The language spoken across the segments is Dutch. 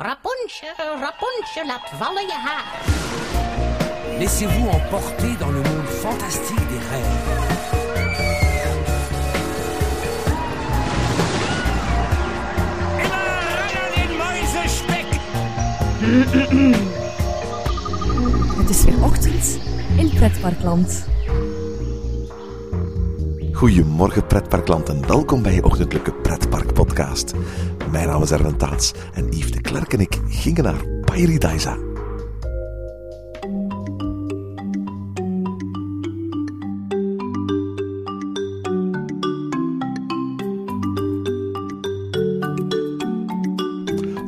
Rapunzel, Rapunzel, laat vallen je haar. Laissez-vous emporter dans le monde fantastique des rêves. Het is weer ochtend in Pretparkland. Goedemorgen pretparkland en welkom bij je ochtendelijke pretpark podcast. Mijn naam is Erwin Taats en Yves de Klerk en ik gingen naar Paradisa.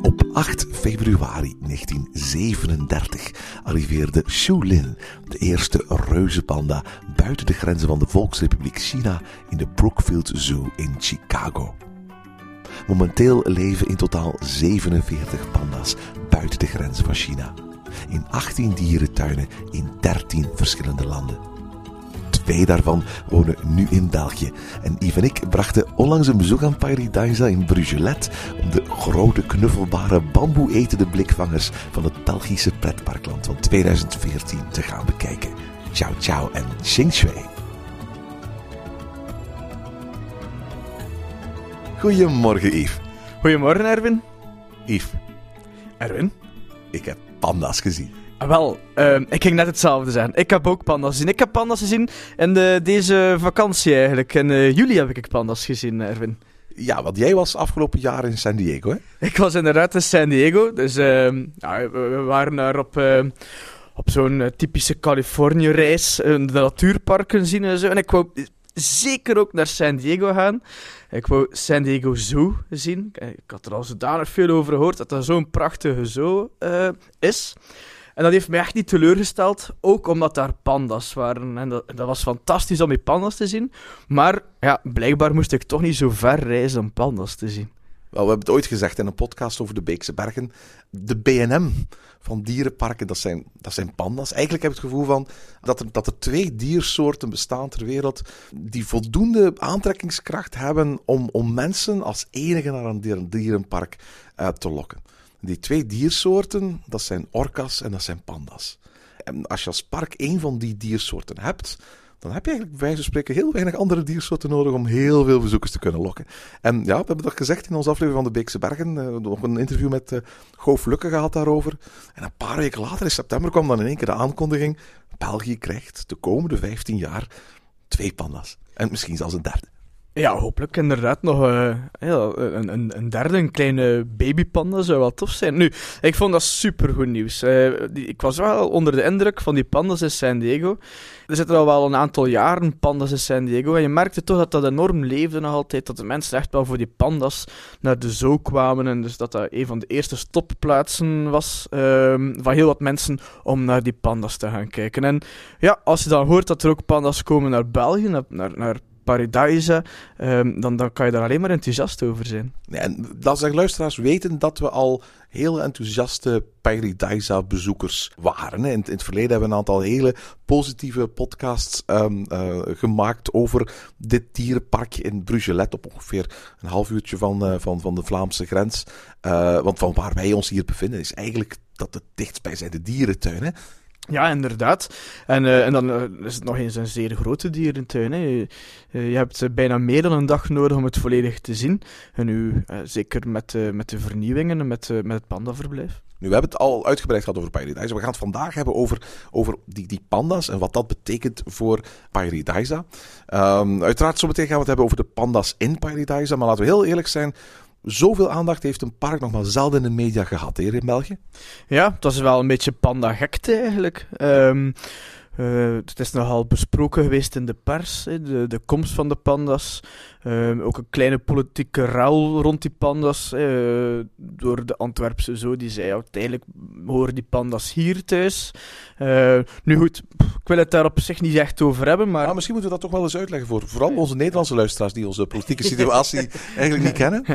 Op 8 februari 1937 arriveerde Xu Lin, de eerste reuzenpanda, buiten de grenzen van de Volksrepubliek China in de Brookfield Zoo in Chicago. Momenteel leven in totaal 47 panda's buiten de grenzen van China. In 18 dierentuinen in 13 verschillende landen. Twee daarvan wonen nu in België. En Yves en ik brachten onlangs een bezoek aan Paradisa in Brugelet om de grote knuffelbare bamboe-etende blikvangers van het Belgische pretparkland van 2014 te gaan bekijken. Ciao ciao en xing. Goedemorgen Yves. Goedemorgen, Erwin. Yves, Erwin? ik heb panda's gezien. Ah, wel, ehm, ik ging net hetzelfde zeggen. Ik heb ook panda's gezien. Ik heb panda's gezien in de, deze vakantie eigenlijk. In eh, juli heb ik panda's gezien, Erwin. Ja, want jij was afgelopen jaar in San Diego, hè? Ik was inderdaad in San Diego. Dus ehm, ja, we, waren daar op, ehm, op zo'n eh, typische Californië-reis. eh, de natuurparken zien en zo. En ik wou zeker ook naar San Diego gaan. Ik wou San Diego Zoo zien. Eh, Ik had er al zodanig veel over gehoord dat dat zo'n prachtige zoo eh, is. En dat heeft mij echt niet teleurgesteld, ook omdat daar panda's waren. En dat, dat was fantastisch om die panda's te zien. Maar ja, blijkbaar moest ik toch niet zo ver reizen om panda's te zien. Wel, we hebben het ooit gezegd in een podcast over de Beekse Bergen. De BNM van dierenparken, dat zijn, dat zijn panda's. Eigenlijk heb ik het gevoel van dat er, dat er twee diersoorten bestaan ter wereld die voldoende aantrekkingskracht hebben om, om mensen als enige naar een dier- dierenpark eh, te lokken. Die twee diersoorten, dat zijn orka's en dat zijn panda's. En als je als park één van die diersoorten hebt, dan heb je eigenlijk bij wijze van spreken heel weinig andere diersoorten nodig om heel veel bezoekers te kunnen lokken. En ja, we hebben dat gezegd in onze aflevering van de Beekse Bergen. Eh, nog een interview met eh Goof Lukke gehad daarover. En een paar weken later, in september, kwam dan in één keer de aankondiging. België krijgt de komende 15 jaar twee panda's. En misschien zelfs een derde. Ja, hopelijk inderdaad nog eh, ja, een, een, een derde, een kleine babypanda zou wel tof zijn. Nu, ik vond dat supergoed nieuws. Eh, ik was wel onder de indruk van die pandas in San Diego. Er zitten al wel een aantal jaren pandas in San Diego. En je merkte toch dat dat enorm leefde nog altijd. Dat de mensen echt wel voor die pandas naar de zoo kwamen. En dus dat dat een van de eerste stopplaatsen was ehm, van heel wat mensen om naar die pandas te gaan kijken. En ja, als je dan hoort dat er ook pandas komen naar België, naar, naar, naar Paradise, ehm, dan, dan kan je daar alleen maar enthousiast over zijn. Nee, En dat zijn luisteraars weten dat we al heel enthousiaste Paradisa-bezoekers waren. In, het- in het verleden hebben we een aantal hele positieve podcasts ehm, eh, gemaakt over dit dierenpark in Brugelet, op ongeveer een half uurtje van, eh, van, van de Vlaamse grens. Eh, want van waar wij ons hier bevinden is eigenlijk dat het dichtstbijzijnde dierentuin. Hè? Ja, inderdaad. En, eh, en dan eh, is het nog eens een zeer grote dierentuin. Hè. Je, eh, je hebt bijna meer dan een dag nodig om het volledig te zien. En nu, zeker met, met de vernieuwingen en met, met het pandaverblijf. Nu, we hebben het al uitgebreid gehad over Paradise. We gaan het vandaag hebben over, over die, die panda's en wat dat betekent voor Paradise. Ehm uiteraard, zometeen gaan we het hebben over de panda's in Paradise. Maar laten we heel eerlijk zijn. Zoveel aandacht heeft een park nog maar zelden in de media gehad hier in België. Ja, het was wel een beetje panda-gekte eigenlijk. Ehm, eh, het is nogal besproken geweest in de pers, de, de komst van de panda's. Ehm, ook een kleine politieke ruil rond die panda's. eh, door de Antwerpse zo, die zei uiteindelijk horen die panda's hier thuis. Eh, nu goed, pff, ik wil het daar op zich niet echt over hebben, maar... Misschien moeten we dat toch wel eens uitleggen voor vooral onze Nederlandse luisteraars die onze politieke situatie eigenlijk niet kennen.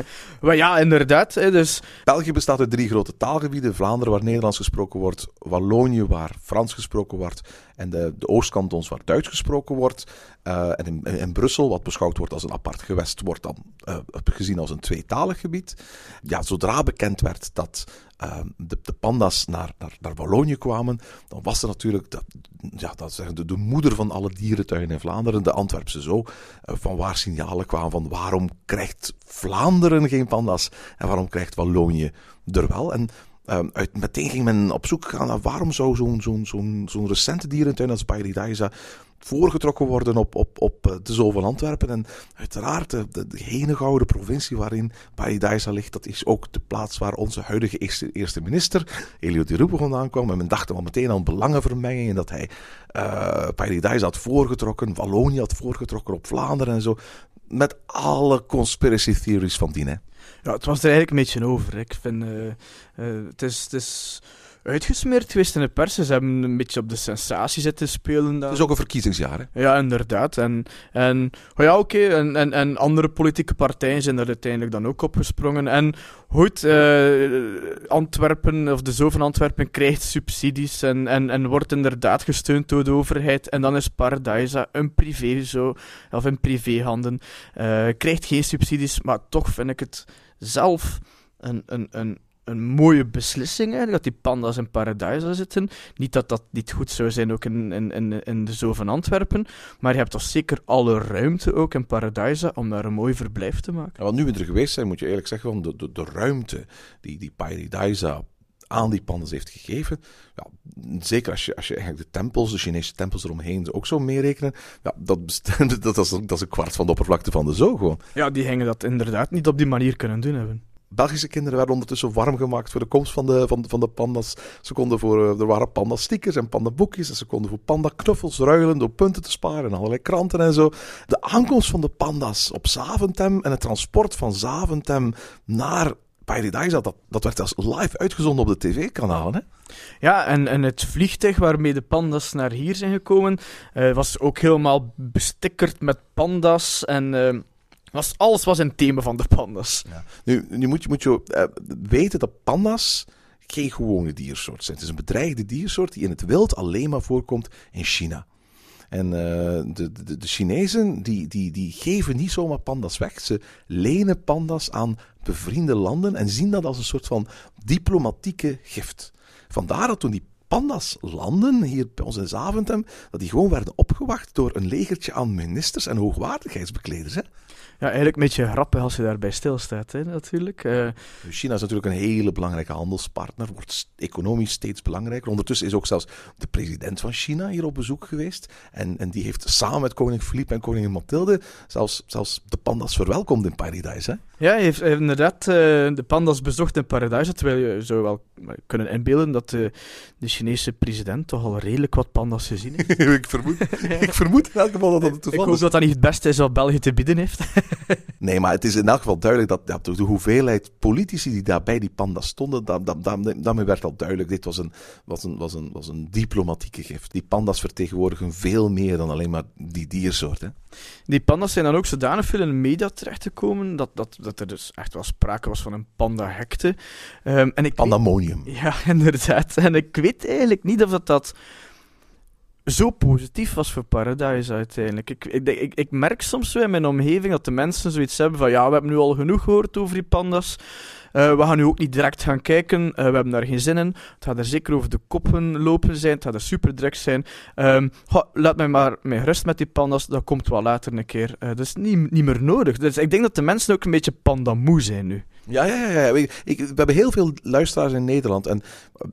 Maar ja, inderdaad. Hè, dus België bestaat uit drie grote taalgebieden. Vlaanderen, waar Nederlands gesproken wordt. Wallonië, waar Frans gesproken wordt. En de, de Oostkantons, waar Duits gesproken wordt. Eh, en in, in Brussel, wat beschouwd wordt als een apart Noordgewest wordt dan uh, gezien als een tweetalig gebied. Ja, zodra bekend werd dat uh, de, de, panda's naar, naar, naar Wallonië kwamen, dan was er natuurlijk de, ja, dat zeggen, de, de moeder van alle dierentuinen in Vlaanderen, de Antwerpse zo, uh, van waar signalen kwamen van waarom krijgt Vlaanderen geen panda's en waarom krijgt Wallonië er wel. En Um, uit, meteen ging men op zoek gaan naar waarom zou zo'n zo'n zo'n zo'n recente dierentuin als Paradisa voorgetrokken worden op, op, op eh, de van Antwerpen. En uiteraard, de, de, de henegoude provincie waarin Paradisa ligt, dat is ook de plaats waar onze huidige eerste, minister, Elio Di Rupo, vandaan kwam. En men dacht al meteen aan belangenvermenging en dat hij uh, Paradisa had voorgetrokken, Wallonië had voorgetrokken op Vlaanderen en zo. Met alle conspiracy theories van dien. Ja, het was er eigenlijk een beetje over. Ik vind, het is... Het is uitgesmeerd geweest in de pers. Ze hebben een beetje op de sensatie zitten spelen. Het is ook een verkiezingsjaar, hè? Ja, inderdaad. En, en oh ja, oké. Okay. En, en, en andere politieke partijen zijn er uiteindelijk dan ook opgesprongen. En goed, uh, Antwerpen, of de Zoo van Antwerpen, krijgt subsidies en, en, en wordt inderdaad gesteund door de overheid. En dan is Paradisa een privé zo, of in privéhanden. Uh, krijgt geen subsidies, maar toch vind ik het zelf een, een, een een mooie beslissing eigenlijk, dat die panda's in Paradijs zitten. Niet dat dat niet goed zou zijn ook in, in, in, de Zoo van Antwerpen, maar je hebt toch zeker alle ruimte ook in Paradijsa om daar een mooi verblijf te maken. Ja, want nu we er geweest zijn, moet je eerlijk zeggen, van de, de, de ruimte die, die Paradijsa aan die pandas heeft gegeven. Ja, zeker als je, als je eigenlijk de tempels, de Chinese tempels eromheen ook zou meerekenen. Ja, dat, dat, dat, is, dat is een kwart van de oppervlakte van de zoo gewoon. Ja, die gingen dat inderdaad niet op die manier kunnen doen hebben. Belgische kinderen werden ondertussen warm gemaakt voor de komst van de, van, van de pandas. Ze konden voor, eh, er waren panda-stickers en panda-boekjes. En ze konden voor panda-knuffels ruilen door punten te sparen en allerlei kranten en zo. De aankomst van de pandas op Zaventem en het transport van Zaventem naar Paradise, dat, dat werd als live uitgezonden op de tv-kanalen. Ja, en, en het vliegtuig waarmee de pandas naar hier zijn gekomen, uh, was ook helemaal bestikkerd met pandas en... Uh was, alles was een thema van de pandas. Ja. Nu, nu moet je, moet je uh, weten dat pandas geen gewone diersoort zijn. Het is een bedreigde diersoort die in het wild alleen maar voorkomt in China. En uh, de, de, de, Chinezen die, die, die geven niet zomaar pandas weg. Ze lenen pandas aan bevriende landen en zien dat als een soort van diplomatieke gift. Vandaar dat toen die pandas landen hier bij ons in Zaventem, dat die gewoon werden opgewacht door een legertje aan ministers en hoogwaardigheidsbekleders. Hè? Ja, eigenlijk een beetje grappig als je daarbij stilstaat, hè, natuurlijk. Uh... China is natuurlijk een hele belangrijke handelspartner, wordt economisch steeds belangrijker. Ondertussen is ook zelfs de president van China hier op bezoek geweest. En, en die heeft samen met koning Philippe en koningin Mathilde zelfs, zelfs de pandas verwelkomd in Paradise. Hè? Ja, hij heeft, inderdaad uh, de pandas bezocht in Paradise, terwijl je zou wel kunnen inbeelden dat de, de Chinese president toch al redelijk wat pandas gezien heeft. ik, vermoed, ik vermoed in elk geval dat dat het toeval Ik hoop dat dat niet het beste is wat België te bieden heeft. nee, maar het is in elk geval duidelijk dat ja, de hoeveelheid politici die daar bij die pandas stonden, dat, dat, dat, daarmee werd al duidelijk, dit was een, was, een, was, een, was een diplomatieke gift. Die pandas vertegenwoordigen veel meer dan alleen maar die diersoort. Hè? Die pandas zijn dan ook zodanig veel in de media terechtgekomen dat, dat, dat er dus echt wel sprake was van een panda-hekte. Um, Pandamonium. ja, inderdaad. En ik weet eigenlijk niet of dat, dat zo positief was voor Paradise uiteindelijk. Ik, ik, ik, ik merk soms zo in mijn omgeving dat de mensen zoiets hebben van ja, we hebben nu al genoeg gehoord over die pandas. Uh, we gaan nu ook niet direct gaan kijken. Uh, we hebben daar geen zin in. Het gaat er zeker over de koppen lopen zijn. Het gaat er super druk zijn. Um, laat mij maar mee rust met die pandas. Dat komt wel later een keer. Uh, dat is niet, niet meer nodig. Dus ik denk dat de mensen ook een beetje pandamoe zijn nu. Ja, ja, ja. we hebben heel veel luisteraars in Nederland en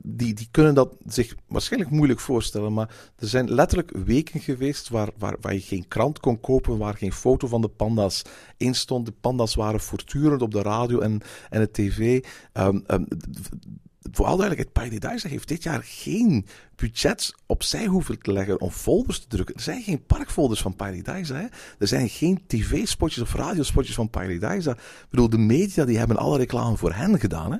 die, die kunnen dat zich waarschijnlijk moeilijk voorstellen. Maar er zijn letterlijk weken geweest waar, waar, waar je geen krant kon kopen, waar geen foto van de panda's in stond. De panda's waren voortdurend op de radio en, en het tv. Um, um, vooral duidelijkheid, Paradise heeft dit jaar geen budget opzij hoeven te leggen om folders te drukken. Er zijn geen parkfolders van Paradise. Hè? Er zijn geen tv-spotjes of radiospotjes van Paradise. Ik bedoel, de media die hebben alle reclame voor hen gedaan. Hè?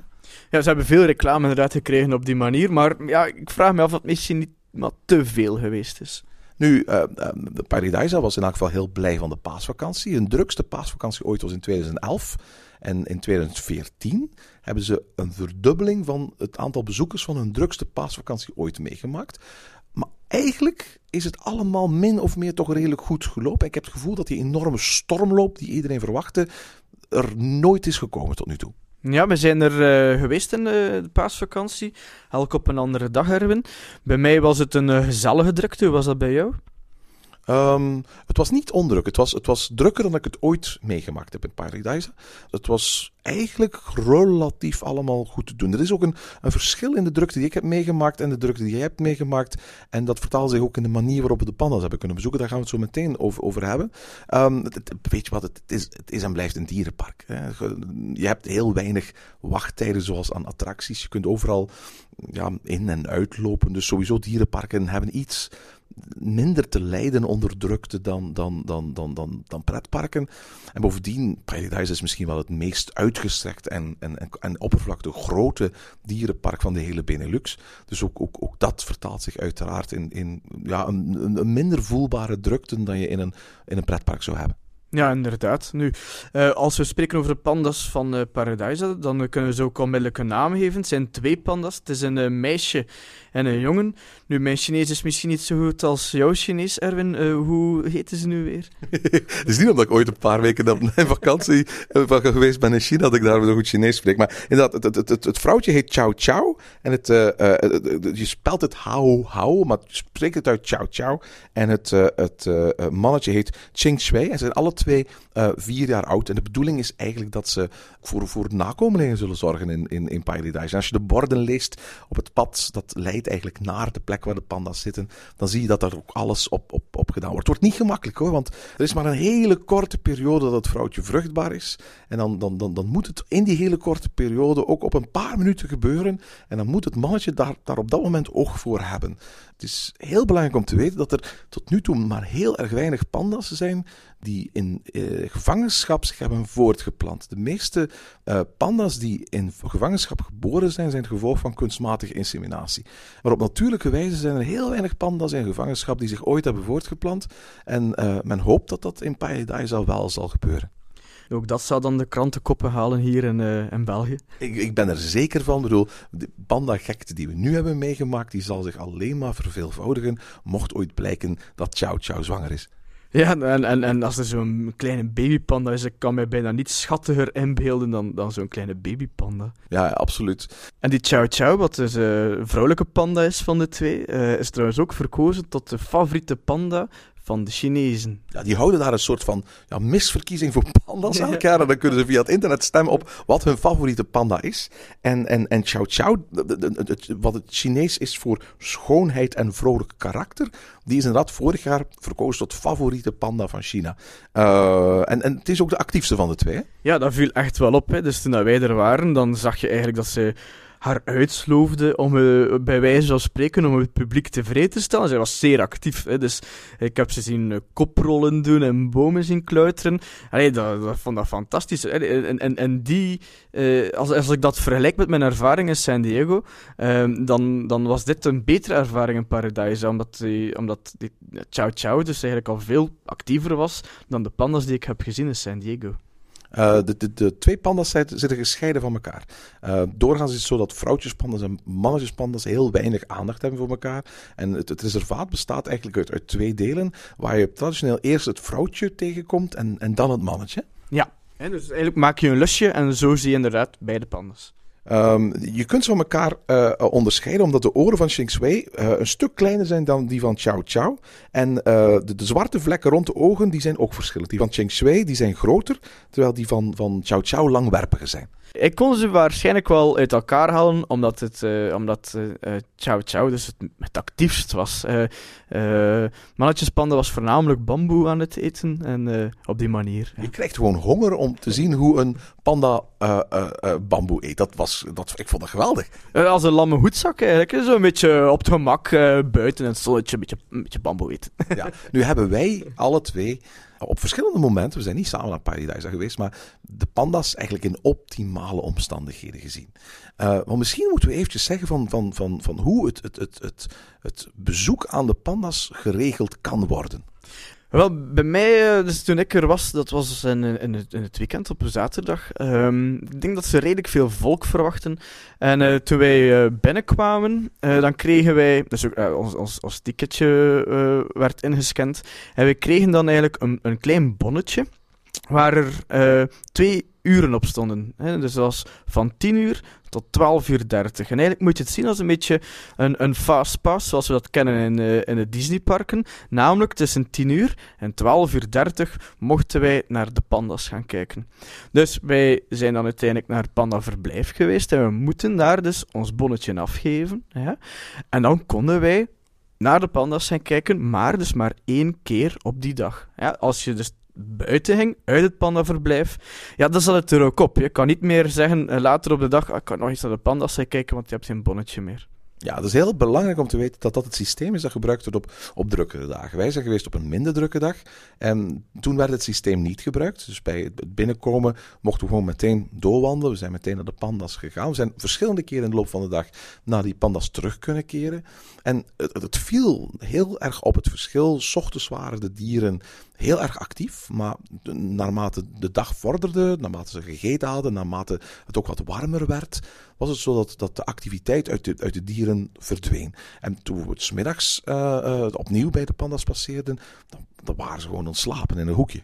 Ja, ze hebben veel reclame inderdaad gekregen op die manier. Maar ja, ik vraag me af of het misschien niet maar te veel geweest is. Nu, uh, uh, Paradise was in elk geval heel blij van de paasvakantie. Hun drukste paasvakantie ooit was in 2011. En in 2014 hebben ze een verdubbeling van het aantal bezoekers van hun drukste paasvakantie ooit meegemaakt. Maar eigenlijk is het allemaal min of meer toch redelijk goed gelopen. Ik heb het gevoel dat die enorme stormloop die iedereen verwachtte, er nooit is gekomen tot nu toe. Ja, we zijn er uh, geweest in de, de paasvakantie. Elk op een andere dag, Erwin. Bij mij was het een uh, gezellige drukte. Hoe was dat bij jou? Um, het was niet ondruk. Het was, het was drukker dan ik het ooit meegemaakt heb in Paradise. Het was eigenlijk relatief allemaal goed te doen. Er is ook een, een verschil in de drukte die ik heb meegemaakt en de drukte die jij hebt meegemaakt. En dat vertaalt zich ook in de manier waarop we de pandas hebben kunnen bezoeken. Daar gaan we het zo meteen over, over hebben. Het, weet je wat, het is, het is en blijft een dierenpark. Je hebt heel weinig wachttijden zoals aan attracties. Je kunt overal ja, in- en uitlopen. Dus sowieso dierenparken hebben iets minder te lijden onder drukte dan, dan, dan, dan, dan, dan pretparken. En bovendien, Paradise is misschien wel het meest uitgestrekt en, en, en, oppervlakte grote dierenpark van de hele Benelux. Dus ook, ook, ook dat vertaalt zich uiteraard in, in ja, een, een minder voelbare drukte dan je in een, in een pretpark zou hebben. Ja, inderdaad. Nu, uh, als we spreken over de pandas van uh, dan kunnen we ze ook onmiddellijk een naam geven. Het zijn twee pandas. Het is een uh, meisje en een jongen. Nu, mijn Chinees is misschien niet zo goed als jouw Chinees, Erwin. hoe heten ze nu weer? Het is niet omdat ik ooit een paar weken op mijn vakantie geweest ben in China dat ik daar weer goed Chinees spreek. Maar inderdaad, het, het, het, het vrouwtje heet Chow Chow. En het, je spelt het hao hao, maar spreekt het uit Chow Chow. En het, het mannetje heet Ching Shui. En ze zijn alle twee uh, vier jaar oud. En de bedoeling is eigenlijk dat ze voor, voor nakomelingen zullen zorgen in, in, in Paradise. En als je de borden leest op het pad, dat leidt eigenlijk naar de plek waar de panda's zitten, dan zie je dat er ook alles op, op, op gedaan wordt. Het wordt niet gemakkelijk hoor, want er is maar een hele korte periode dat het vrouwtje vruchtbaar is. En dan, dan, dan, dan moet het in die hele korte periode ook op een paar minuten gebeuren. En dan moet het mannetje daar, daar op dat moment oog voor hebben. Het is heel belangrijk om te weten dat er tot nu toe maar heel erg weinig panda's zijn die in uh, gevangenschap zich hebben voortgeplant. De meeste uh, panda's die in gevangenschap geboren zijn, zijn het gevolg van kunstmatige inseminatie. Maar op natuurlijke wijze zijn er heel weinig panda's in gevangenschap die zich ooit hebben voortgeplant. En uh, men hoopt dat dat in Paradise al wel zal gebeuren. Ook dat zou dan de krantenkoppen halen hier in, uh, in België. Ik, ik, ben er zeker van. Ik bedoel, de panda-gekte die we nu hebben meegemaakt, die zal zich alleen maar verveelvoudigen, mocht ooit blijken dat Chow Chow zwanger is. Ja, en, en, en als er zo'n kleine babypanda is, ik kan mij bijna niet schattiger inbeelden dan, dan zo'n kleine babypanda. Ja, absoluut. En die Chow Chow, wat dus een uh, vrouwelijke panda is van de twee, uh, is trouwens ook verkozen tot de favoriete panda van de Chinezen. Ja, die houden daar een soort van ja, misverkiezing voor panda's aan elkaar. En dan kunnen ze via het internet stemmen op wat hun favoriete panda is. En, en, en Chow Chow, wat het Chinees is voor schoonheid en vrolijk karakter, die is inderdaad vorig jaar verkozen tot favoriete panda van China. Uh, en, en het is ook de actiefste van de twee. Hè? Ja, dat viel echt wel op. Hè. Dus toen wij er waren, dan zag je eigenlijk dat ze haar uitsloofde om uh, bij wijze van spreken om het publiek tevreden te stellen. Zij was zeer actief. Hè, dus ik heb ze zien uh, koprollen doen en bomen zien kluiteren. Allee, dat, vond dat fantastisch. En, en, en die, uh, als, als ik dat vergelijk met mijn ervaring in San Diego, ehm, dan, dan was dit een betere ervaring in Paradise. Omdat, die, omdat die Chow Chow dus eigenlijk al veel actiever was dan de pandas die ik heb gezien in San Diego. Uh, de, de, twee pandas zitten gescheiden van elkaar. Uh, doorgaans is het zo dat vrouwtjespandas en mannetjespandas heel weinig aandacht hebben voor elkaar. En het, reservaat bestaat eigenlijk uit, uit, twee delen, waar je traditioneel eerst het vrouwtje tegenkomt en, en dan het mannetje. Ja, dus eigenlijk maak je een lusje en zo zie je inderdaad beide pandas. Um, je kunt ze van elkaar uh, onderscheiden omdat de oren van Xing Shui uh, een stuk kleiner zijn dan die van Chow Chow. En de, de, zwarte vlekken rond de ogen die zijn ook verschillend. Die van Xing Shui die zijn groter, terwijl die van, van Chow Chow langwerpiger zijn. Ik kon ze waarschijnlijk wel uit elkaar halen, omdat het uh, omdat, uh, Chow Chow dus het, het actiefst was. Uh, Mannetjespanda was voornamelijk bamboe aan het eten en op die manier. Ja. Je krijgt gewoon honger om te zien hoe een panda bamboe eet. Dat was, dat, ik vond dat geweldig. als een lamme hoedzak eigenlijk. Zo'n beetje op het gemak buiten en zonnetje een beetje, een beetje bamboe eten. ja. Nu hebben wij alle twee op verschillende momenten, we zijn niet samen naar Paradise geweest, maar de panda's eigenlijk in optimale omstandigheden gezien. Uh, misschien moeten we eventjes zeggen van, van, van, van hoe het, het, het, het, het bezoek aan de panda's geregeld kan worden. Wel, bij mij, eh, dus toen ik er was, dat was in, in, het, in het weekend op zaterdag. Ehm, ik denk dat ze redelijk veel volk verwachten. En eh, toen wij eh, binnenkwamen, dan kregen wij, dus ons, ons, ons ticketje werd ingescand. En we kregen dan eigenlijk een, een klein bonnetje, waar er eh, twee uren op stonden. Hè? Dus dat was van 10 uur tot 12 uur 30. En eigenlijk moet je het zien als een beetje een, een fast pass, zoals we dat kennen in, eh, in de Disneyparken. Namelijk tussen 10 uur en 12 uur 30 mochten wij naar de panda's gaan kijken. Dus wij zijn dan uiteindelijk naar het Panda Verblijf geweest en we moeten daar dus ons bonnetje afgeven. Ja? En dan konden wij naar de panda's gaan kijken, maar dus maar één keer op die dag. Als je dus buiten ging, uit het pandaverblijf, ja, dan zat het er ook op. Je kan niet meer zeggen eh, later op de dag, ah, ik kan nog eens naar de panda's kijken, want je hebt geen bonnetje meer. Ja, het is heel belangrijk om te weten dat dat het systeem is dat gebruikt wordt op, op drukkere dagen. Wij zijn geweest op een minder drukke dag en toen werd het systeem niet gebruikt. Dus bij het binnenkomen mochten we gewoon meteen doorwandelen. We zijn meteen naar de pandas gegaan. We zijn verschillende keren in de loop van de dag naar die pandas terug kunnen keren. En het- het viel heel erg op het verschil. 's ochtends waren de dieren heel erg actief, maar naarmate de dag vorderde, naarmate ze gegeten hadden, naarmate het ook wat warmer werd, was het zo dat, dat de activiteit uit de, uit de dieren verdween. En toen we het 's middags eh, eh, opnieuw bij de pandas passeerden, dan, dan waren ze gewoon ontslapen in een hoekje.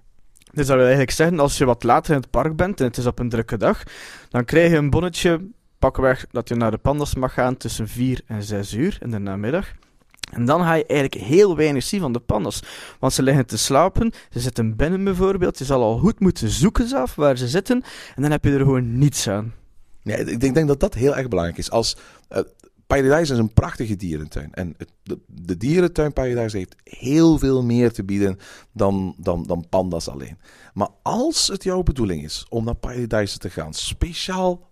Dus dat wil eigenlijk zeggen, als je wat later in het park bent en het is op een drukke dag, dan krijg je een bonnetje, pakweg, dat je naar de pandas mag gaan tussen 4 en 6 uur in de namiddag. En dan ga je eigenlijk heel weinig zien van de pandas. Want ze liggen te slapen, ze zitten binnen bijvoorbeeld, je zal al goed moeten zoeken zelf waar ze zitten, en dan heb je er gewoon niets aan. Ja, ik denk, denk dat dat heel erg belangrijk is. Als, eh Paradise is een prachtige dierentuin. En het, de, de dierentuin Paradise heeft heel veel meer te bieden dan, dan, dan pandas alleen. Maar als het jouw bedoeling is om naar Paradise te gaan, speciaal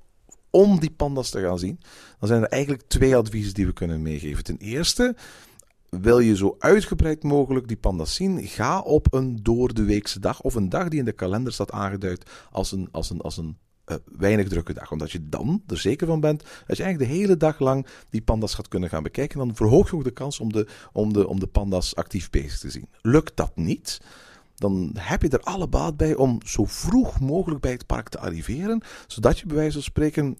om die pandas te gaan zien, dan zijn er eigenlijk twee adviezen die we kunnen meegeven. Ten eerste, wil je zo uitgebreid mogelijk die pandas zien, ga op een door de weekse dag of een dag die in de kalender staat aangeduid als een, als een, als een eh, weinig drukke dag. Omdat je dan er zeker van bent dat je eigenlijk de hele dag lang die pandas gaat kunnen gaan bekijken. Dan verhoog je ook de kans om de, om de, om de pandas actief bezig te zien. Lukt dat niet? Dan heb je er alle baat bij om zo vroeg mogelijk bij het park te arriveren, zodat je bij wijze van spreken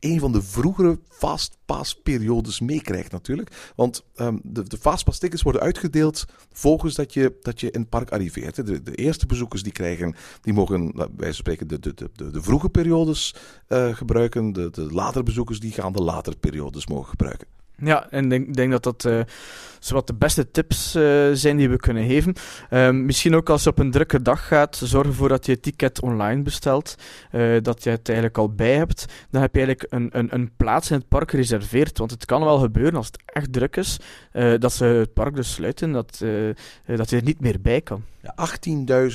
een van de vroegere fastpass-periodes meekrijgt natuurlijk. Want ehm, de, de fastpass-tickets worden uitgedeeld volgens dat je, dat je in het park arriveert. De, de eerste bezoekers die krijgen, die mogen nou, van spreken de, de, de, de, de vroege periodes eh, gebruiken. De, de latere bezoekers die gaan de latere periodes mogen gebruiken. Ja, en ik denk, denk dat dat zowat de beste tips eh, zijn die we kunnen geven. Ehm, misschien ook als je op een drukke dag gaat, zorg ervoor dat je je ticket online bestelt. eh, dat je het eigenlijk al bij hebt. Dan heb je eigenlijk een, een, een plaats in het park gereserveerd. Want het kan wel gebeuren als het echt druk is, dat ze het park dus sluiten, dat, dat je er niet meer bij kan. Ja,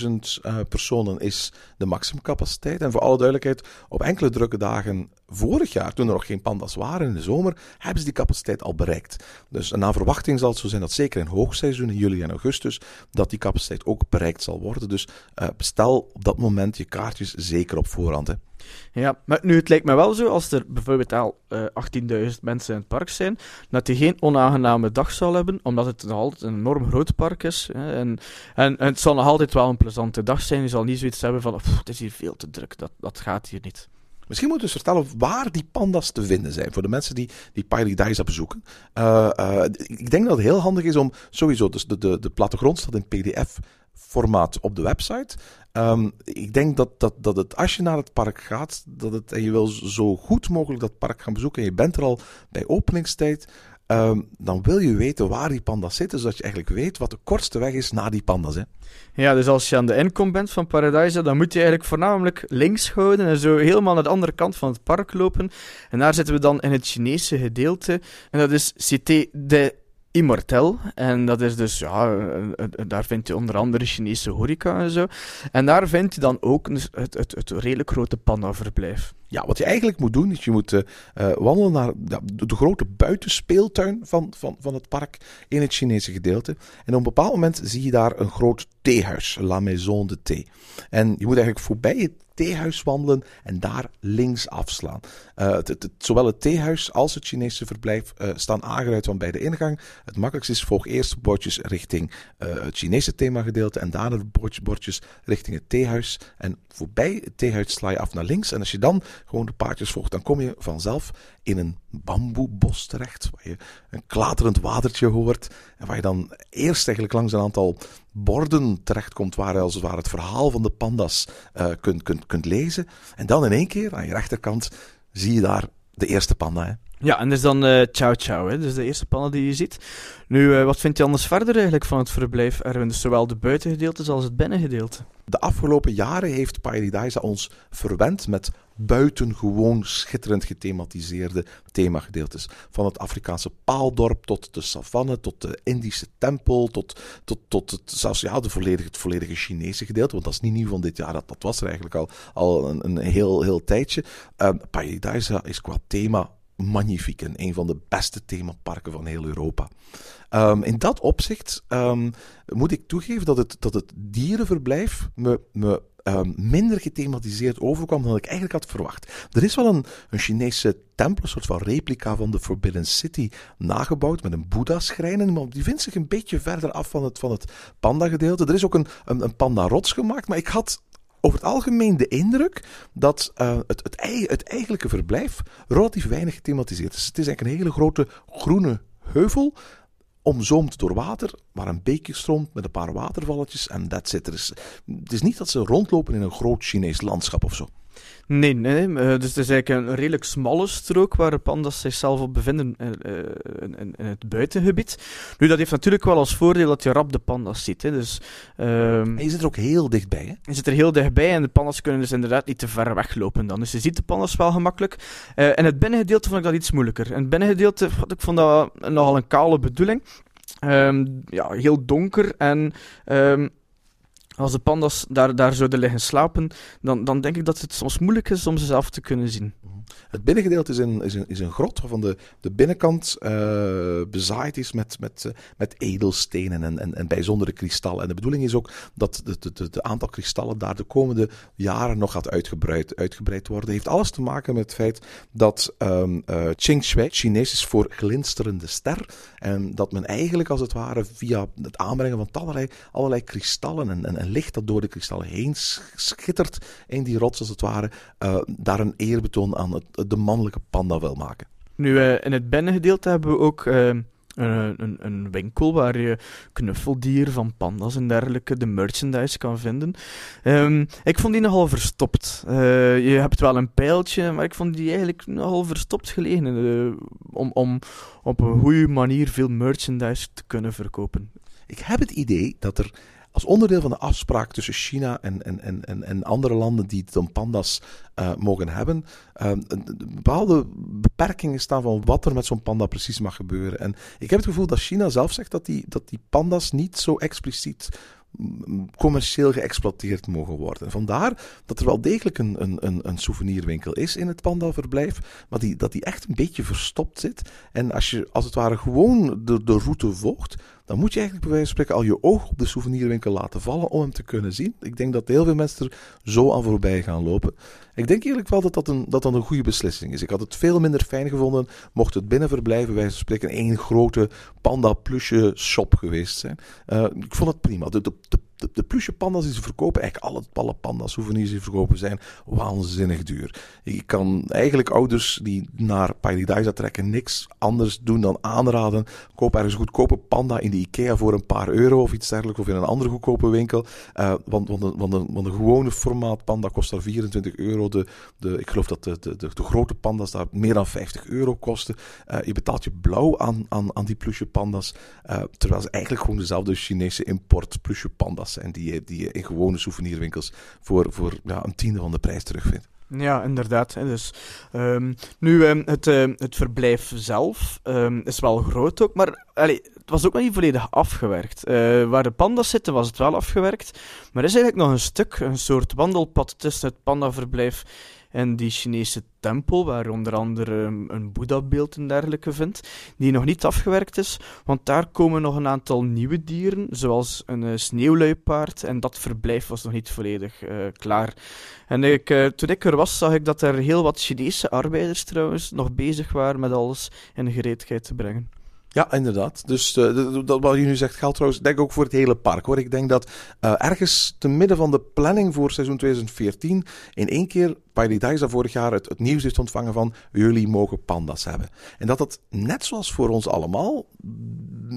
18.000 eh, personen is de maximumcapaciteit. En voor alle duidelijkheid, op enkele drukke dagen vorig jaar, toen er nog geen pandas waren in de zomer, hebben ze die capaciteit al bereikt. Dus naar verwachting zal het zo zijn dat zeker in hoogseizoen, in juli en augustus, dat die capaciteit ook bereikt zal worden. Dus eh, bestel op dat moment je kaartjes zeker op voorhand. Hè. Ja, maar nu, het lijkt me wel zo, als er bijvoorbeeld al eh 18.000 mensen in het park zijn, dat je geen onaangename dag zal hebben, omdat het nog altijd een enorm groot park is. Hè, en, en, het zal nog altijd wel een plezante dag zijn. Je zal niet zoiets hebben van, "Pff, het is hier veel te druk, dat, dat gaat hier niet. Misschien moeten we eens vertellen waar die pandas te vinden zijn. Voor de mensen die, die Paradise bezoeken. Eh, eh, ik denk dat het heel handig is om sowieso, dus de, de, de plattegrond staat in PDF-formaat op de website. Ehm, ik denk dat, dat, dat het, als je naar het park gaat, dat het, en je wil zo goed mogelijk dat park gaan bezoeken, en je bent er al bij openingstijd, ehm, dan wil je weten waar die pandas zitten, zodat je eigenlijk weet wat de kortste weg is naar die pandas. Hè. Ja, dus als je aan de inkom bent van Paradise, dan moet je eigenlijk voornamelijk links houden en zo helemaal naar de andere kant van het park lopen. En daar zitten we dan in het Chinese gedeelte. En dat is Cité de Immortel. En dat is dus, ja, eh, eh, daar vind je onder andere Chinese horeca en zo. En daar vind je dan ook dus het, het, het redelijk grote panda-verblijf. Ja, wat je eigenlijk moet doen, is je moet eh, wandelen naar de grote buitenspeeltuin van, van, van het park in het Chinese gedeelte. En op een bepaald moment zie je daar een groot theehuis, La Maison de Thé. En je moet eigenlijk voorbij het theehuis wandelen en daar links afslaan. Uh, het, het, zowel het theehuis als het Chinese verblijf uh, staan aangeruid van bij de ingang. Het makkelijkste is volg eerst bordjes richting uh, het Chinese themagedeelte en daarna de bordjes richting het theehuis. En voorbij het theehuis sla je af naar links. En als je dan gewoon de paardjes volgt, dan kom je vanzelf in een bamboebos terecht, waar je een klaterend watertje hoort en waar je dan eerst eigenlijk langs een aantal borden terechtkomt waar je als het ware het verhaal van de pandas uh, kunt, kunt, kunt lezen. En dan in één keer, aan je rechterkant, zie je daar de eerste panda. Hè? Ja, en dat is dan uh, Chow Chow, hè? dus de eerste panda die je ziet. Nu, uh, wat vind je anders verder eigenlijk van het verblijf Erwin? Dus zowel de buitengedeelte als het binnengedeelte. De afgelopen jaren heeft Paradise ons verwend met buitengewoon schitterend gethematiseerde themagedeeltes. Van het Afrikaanse paaldorp tot de savanne, tot de Indische tempel, tot, tot, tot het, zelfs ja, de volledige, het volledige Chinese gedeelte. Want dat is niet nieuw van dit jaar, dat, dat was er eigenlijk al, al een, een heel, heel tijdje. Uh, Paradise is qua thema magnifiek en een van de beste themaparken van heel Europa. Um, in dat opzicht um, moet ik toegeven dat het, dat het dierenverblijf me, me um, minder gethematiseerd overkwam dan ik eigenlijk had verwacht. Er is wel een, een Chinese tempel, een soort van replica van de Forbidden City, nagebouwd met een Boeddha-schrijn. Die vindt zich een beetje verder af van het, van het panda-gedeelte. Er is ook een, een, een panda-rots gemaakt, maar ik had over het algemeen de indruk dat uh, het, het, het, eigenlijke verblijf relatief weinig gethematiseerd is. Het is eigenlijk een hele grote groene heuvel, omzoomd door water, waar een beekje stroomt met een paar watervalletjes en dat zit er. Het is niet dat ze rondlopen in een groot Chinees landschap of zo. Nee, nee. Uh, dus het is eigenlijk een redelijk smalle strook waar de pandas zichzelf op bevinden uh, in, in, in, het buitengebied. Nu, dat heeft natuurlijk wel als voordeel dat je rap de pandas ziet. Hè. Dus, um, en je zit er ook heel dichtbij. Hè? Je zit er heel dichtbij en de pandas kunnen dus inderdaad niet te ver weglopen dan. Dus je ziet de pandas wel gemakkelijk. Uh, in het binnengedeelte vond ik dat iets moeilijker. In het binnengedeelte ik vond dat nogal een kale bedoeling. Um, ja, heel donker en um, als de pandas daar, daar zouden liggen slapen, dan, dan denk ik dat het soms moeilijk is om ze zelf te kunnen zien. Het binnengedeelte is een, is een, is een grot waarvan de, de binnenkant uh, bezaaid is met, met, uh, met edelstenen en, en, en bijzondere kristallen. En de bedoeling is ook dat het aantal kristallen daar de komende jaren nog gaat uitgebreid, uitgebreid worden. heeft alles te maken met het feit dat um, Qing Shui Chinees is voor glinsterende ster. En dat men eigenlijk als het ware via het aanbrengen van allerlei, allerlei kristallen en, en, en licht dat door de kristallen heen schittert in die rots als het ware, daar een eerbetoon aan het, de mannelijke panda wil maken. Nu, uh, in het binnengedeelte hebben we ook uh, een, een, een, winkel waar je knuffeldieren van panda's en dergelijke, de merchandise kan vinden. Um, ik vond die nogal verstopt. Uh, je hebt wel een pijltje, maar ik vond die eigenlijk nogal verstopt gelegen om, om op een goede manier veel merchandise te kunnen verkopen. Ik heb het idee dat er als onderdeel van de afspraak tussen China en, en, en, en andere landen die dan panda's uh, mogen hebben, uh, bepaalde beperkingen staan van wat er met zo'n panda precies mag gebeuren. En ik heb het gevoel dat China zelf zegt dat die, dat die panda's niet zo expliciet commercieel geëxploiteerd mogen worden. Vandaar dat er wel degelijk een, een, een souvenirwinkel is in het pandaverblijf, maar die, dat die echt een beetje verstopt zit. En als je als het ware gewoon de, de route volgt, dan moet je eigenlijk bij wijze van spreken al je oog op de souvenirwinkel laten vallen om hem te kunnen zien. Ik denk dat heel veel mensen er zo aan voorbij gaan lopen. Ik denk eigenlijk wel dat dat een, dat dat een goede beslissing is. Ik had het veel minder fijn gevonden mocht het binnenverblijven, bij wijze van spreken, één grote panda plusje shop geweest zijn. Uh, ik vond het prima. De, de, de de, de plusje panda's die ze verkopen, eigenlijk alle, alle panda souvenirs die verkopen zijn, waanzinnig duur. Je kan eigenlijk ouders die naar Paradise trekken niks anders doen dan aanraden. Koop ergens een goedkope panda in de Ikea voor een paar euro of iets dergelijks, of in een andere goedkope winkel. Uh, want, want, de, want, gewone formaat panda kost daar 24 euro. De, de, ik geloof dat de, de, de, grote panda's daar meer dan 50 euro kosten. Uh, je betaalt je blauw aan, aan, aan die plusje panda's, uh, terwijl ze eigenlijk gewoon dezelfde Chinese import plusje panda's en die die je in gewone souvenirwinkels voor, voor ja, een tiende van de prijs terugvindt. Ja, inderdaad. Dus, um, nu, um, het, uh, het verblijf zelf is wel groot ook, maar het was ook nog niet volledig afgewerkt. Uh, waar de panda's zitten was het wel afgewerkt, maar er is eigenlijk nog een stuk, een soort wandelpad tussen het pandaverblijf in die Chinese tempel, waar onder andere een Boeddha-beeld en dergelijke vindt, die nog niet afgewerkt is, want daar komen nog een aantal nieuwe dieren, zoals een uh, sneeuwluipaard, en dat verblijf was nog niet volledig uh, klaar. En ik, uh, toen ik er was, zag ik dat er heel wat Chinese arbeiders trouwens nog bezig waren met alles in gereedheid te brengen. Ja, inderdaad. Dus dat wat je nu zegt geldt trouwens, denk ook voor het hele park hoor. Ik denk dat ergens te midden van de planning voor seizoen 2014 in één keer Paradise vorig jaar het, het, nieuws heeft ontvangen van jullie mogen panda's hebben. En dat dat net zoals voor ons allemaal,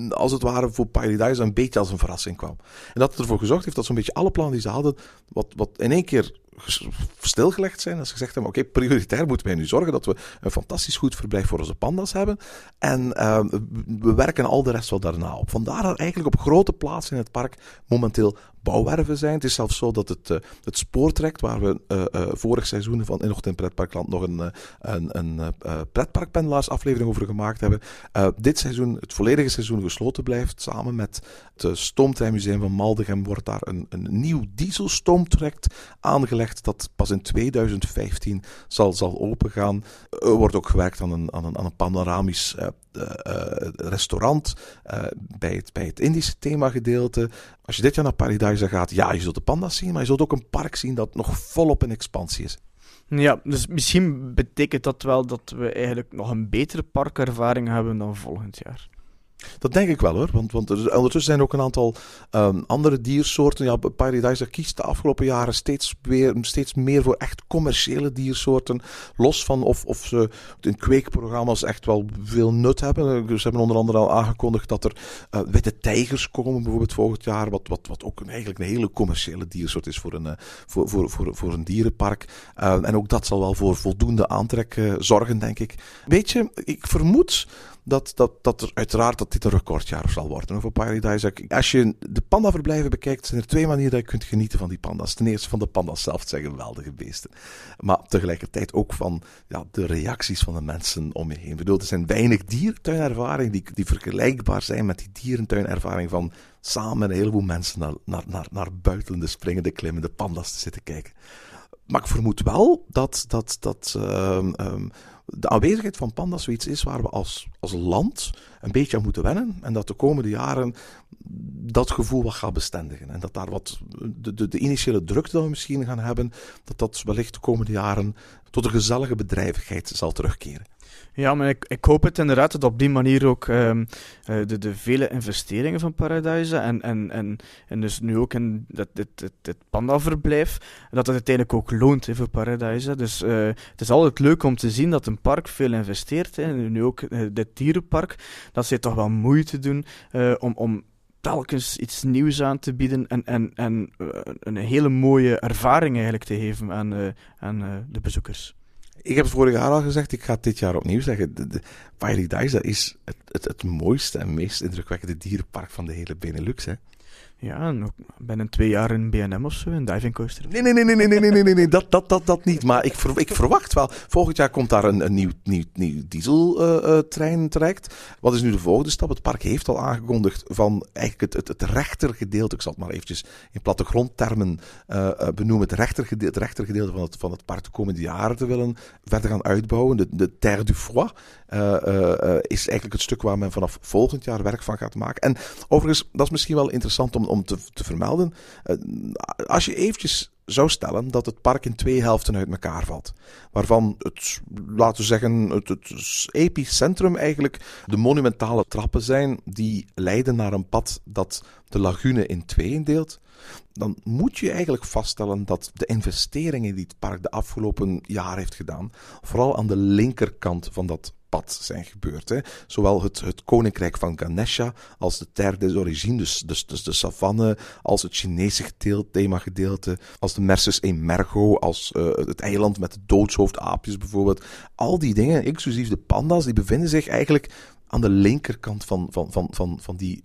als het ware voor Paradise een beetje als een verrassing kwam. En dat het ervoor gezorgd heeft dat zo'n beetje alle plannen die ze hadden, wat, wat in één keer stilgelegd zijn. Als ze gezegd hebben, oké, prioritair moeten wij nu zorgen dat we een fantastisch goed verblijf voor onze panda's hebben. En uh, we werken al de rest wel daarna op. Vandaar eigenlijk op grote plaatsen in het park momenteel bouwwerven zijn. Het is zelfs zo dat het, uh, het spoortrekt, waar we uh, uh, vorig seizoen van in in Pretparkland nog een, een, een pretparkpendelaars over gemaakt hebben, dit seizoen, het volledige seizoen gesloten blijft. Samen met het Stoomtreinmuseum van Maldegem wordt daar een, een nieuw dieselstoomtrekt aangelegd dat pas in 2015 zal, zal opengaan. Er wordt ook gewerkt aan een, aan een, aan een panoramisch restaurant bij, het, bij het Indische themagedeelte. Als je dit jaar naar Paradise gaat, ja, je zult de panda's zien, maar je zult ook een park zien dat nog volop in expansie is. Ja, dus misschien betekent dat wel dat we eigenlijk nog een betere parkervaring hebben dan volgend jaar. Dat denk ik wel hoor, want, want er, ondertussen zijn ook een aantal um, andere diersoorten. Ja, Paradise kiest de afgelopen jaren steeds, weer, steeds meer voor echt commerciële diersoorten. Los van of, of ze in kweekprogramma's echt wel veel nut hebben. Ze hebben onder andere al aangekondigd dat er uh, witte tijgers komen, bijvoorbeeld volgend jaar. Wat, wat, wat ook eigenlijk een hele commerciële diersoort is voor een, uh, voor, voor, voor, voor een dierenpark. En ook dat zal wel voor voldoende aantrek zorgen, denk ik. Weet je, ik vermoed dat, dat, dat er uiteraard dat dit een recordjaar zal worden voor Paradise. Als je de pandaverblijven bekijkt, zijn er twee manieren dat je kunt genieten van die panda's. Ten eerste van de panda's zelf, zijn geweldige beesten. Maar tegelijkertijd ook van ja, de reacties van de mensen om je heen. Ik bedoel, er zijn weinig dierentuinervaringen die, die vergelijkbaar zijn met die dierentuinervaring van samen een heleboel mensen naar, naar, naar, naar buitelende, springende, klimmende panda's te zitten kijken. Maar ik vermoed wel dat, dat, dat um, um, de aanwezigheid van panda's zoiets is waar we als, als land een beetje aan moeten wennen. En dat de komende jaren dat gevoel wat gaat bestendigen. En dat daar wat de, de, de initiële drukte dat we misschien gaan hebben, dat dat wellicht de komende jaren tot een gezellige bedrijvigheid zal terugkeren. Ja, maar ik, ik hoop het inderdaad dat op die manier ook um, de, de vele investeringen van Paradise en, en, en, en dus nu ook in dat, dit, dit, panda-verblijf, dat het uiteindelijk ook loont he, voor Paradise. Dus uh, het is altijd leuk om te zien dat een park veel investeert. Hè. Nu ook uh, dit dierenpark, dat ze toch wel moeite doen om, om telkens iets nieuws aan te bieden en, en, en een hele mooie ervaring eigenlijk te geven aan, aan de bezoekers. Ik heb het vorig jaar al gezegd, ik ga het dit jaar opnieuw zeggen. De, de Paradise is het, het, het mooiste en meest indrukwekkende dierenpark van de hele Benelux. Hè. Ja, nog binnen twee jaar een BNM of zo, een diving coaster. Nee, nee, nee, nee, nee, nee, nee, nee, nee, dat, dat, dat, dat niet. Maar ik, ik verwacht wel. Volgend jaar komt daar een, een nieuw, nieuw, nieuw dieseltrein uh, uh, terecht. Wat is nu de volgende stap? Het park heeft al aangekondigd van eigenlijk het, het, het rechtergedeelte. Ik zal het maar eventjes in plattegrondtermen uh, benoemen. Het rechtergedeelte, het rechtergedeelte van het, van het park de komende jaren te willen verder gaan uitbouwen. De, de Terre du Froid is eigenlijk het stuk waar men vanaf volgend jaar werk van gaat maken. En overigens, dat is misschien wel interessant om om te, te vermelden. Uh, als je eventjes zou stellen dat het park in twee helften uit elkaar valt. Waarvan het, laten we zeggen, het, het epicentrum eigenlijk de monumentale trappen zijn die leiden naar een pad dat de lagune in tweeën deelt. Dan moet je eigenlijk vaststellen dat de investeringen die het park de afgelopen jaar heeft gedaan, vooral aan de linkerkant van dat pad zijn gebeurd. Hè. Zowel het, het koninkrijk van Ganesha als de Terre des Origines, dus, dus, dus de savanne, als het Chinese gedeelte, als de Mersus Emergo, als uh, het eiland met de doodshoofdaapjes bijvoorbeeld. Al die dingen, inclusief de panda's, die bevinden zich eigenlijk aan de linkerkant van, van, van, van, van die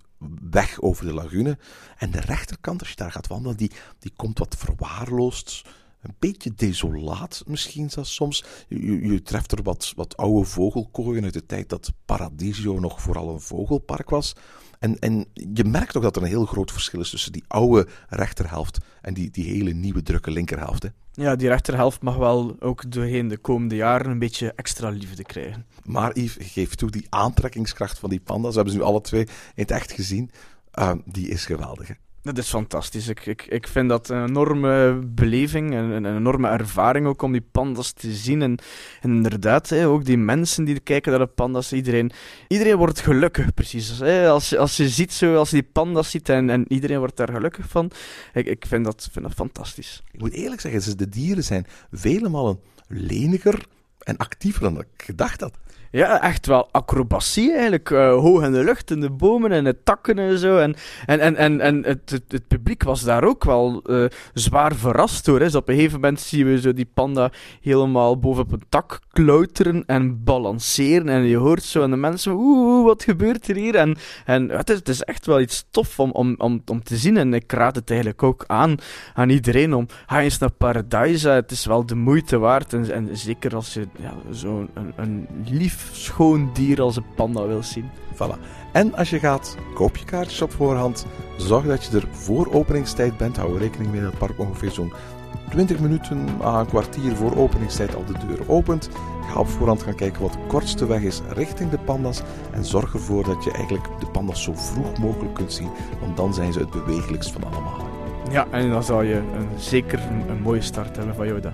weg over de lagune. En de rechterkant, als je daar gaat wandelen, die, die komt wat verwaarloosd een beetje desolaat misschien zelfs soms. Je, je treft er wat, wat oude vogelkooien uit de tijd dat Paradiso nog vooral een vogelpark was. En, en je merkt ook dat er een heel groot verschil is tussen die oude rechterhelft en die, die hele nieuwe drukke linkerhelft. Hè. Ja, die rechterhelft mag wel ook doorheen de komende jaren een beetje extra liefde krijgen. Maar Yves, geef toe, die aantrekkingskracht van die panda's, hebben ze nu alle twee in het echt gezien, uh, die is geweldig. Hè? Dat is fantastisch. Ik, ik, ik vind dat een enorme beleving en een, een enorme ervaring ook om die pandas te zien. En, inderdaad, hè, ook die mensen die kijken naar de pandas, iedereen, iedereen wordt gelukkig, precies. Hè. Als, als je ziet zo, als je die pandas ziet en, en iedereen wordt daar gelukkig van. Ik, ik vind, dat, vind dat fantastisch. Ik moet eerlijk zeggen, de dieren zijn vele malen leniger en actiever dan ik gedacht had. Ja, echt wel acrobatie eigenlijk. Uh, hoog in de lucht, in de bomen en de takken en zo. En, en, en, en, het, het, publiek was daar ook wel uh, zwaar verrast door. Hè. Dus op een gegeven moment zien we zo die panda helemaal bovenop een tak klauteren en balanceren. En je hoort zo aan de mensen, oeh, wat gebeurt er hier? En, en het, is, het is echt wel iets tof om, om, om, om te zien. En ik raad het eigenlijk ook aan aan iedereen om, ga eens naar Paradise. Het is wel de moeite waard. En, en zeker als je ja, zo'n een, een lief schoon dier als een panda wil zien. Voilà. En als je gaat, koop je kaartjes op voorhand. Zorg dat je er voor openingstijd bent. Hou rekening mee dat het park ongeveer zo'n 20 minuten à een kwartier voor openingstijd al de deur opent. Ga op voorhand gaan kijken wat de kortste weg is richting de pandas. En zorg ervoor dat je eigenlijk de pandas zo vroeg mogelijk kunt zien. Want dan zijn ze het bewegelijkst van allemaal. Ja, en dan zal je een, zeker een, een mooie start hebben van jouw dag.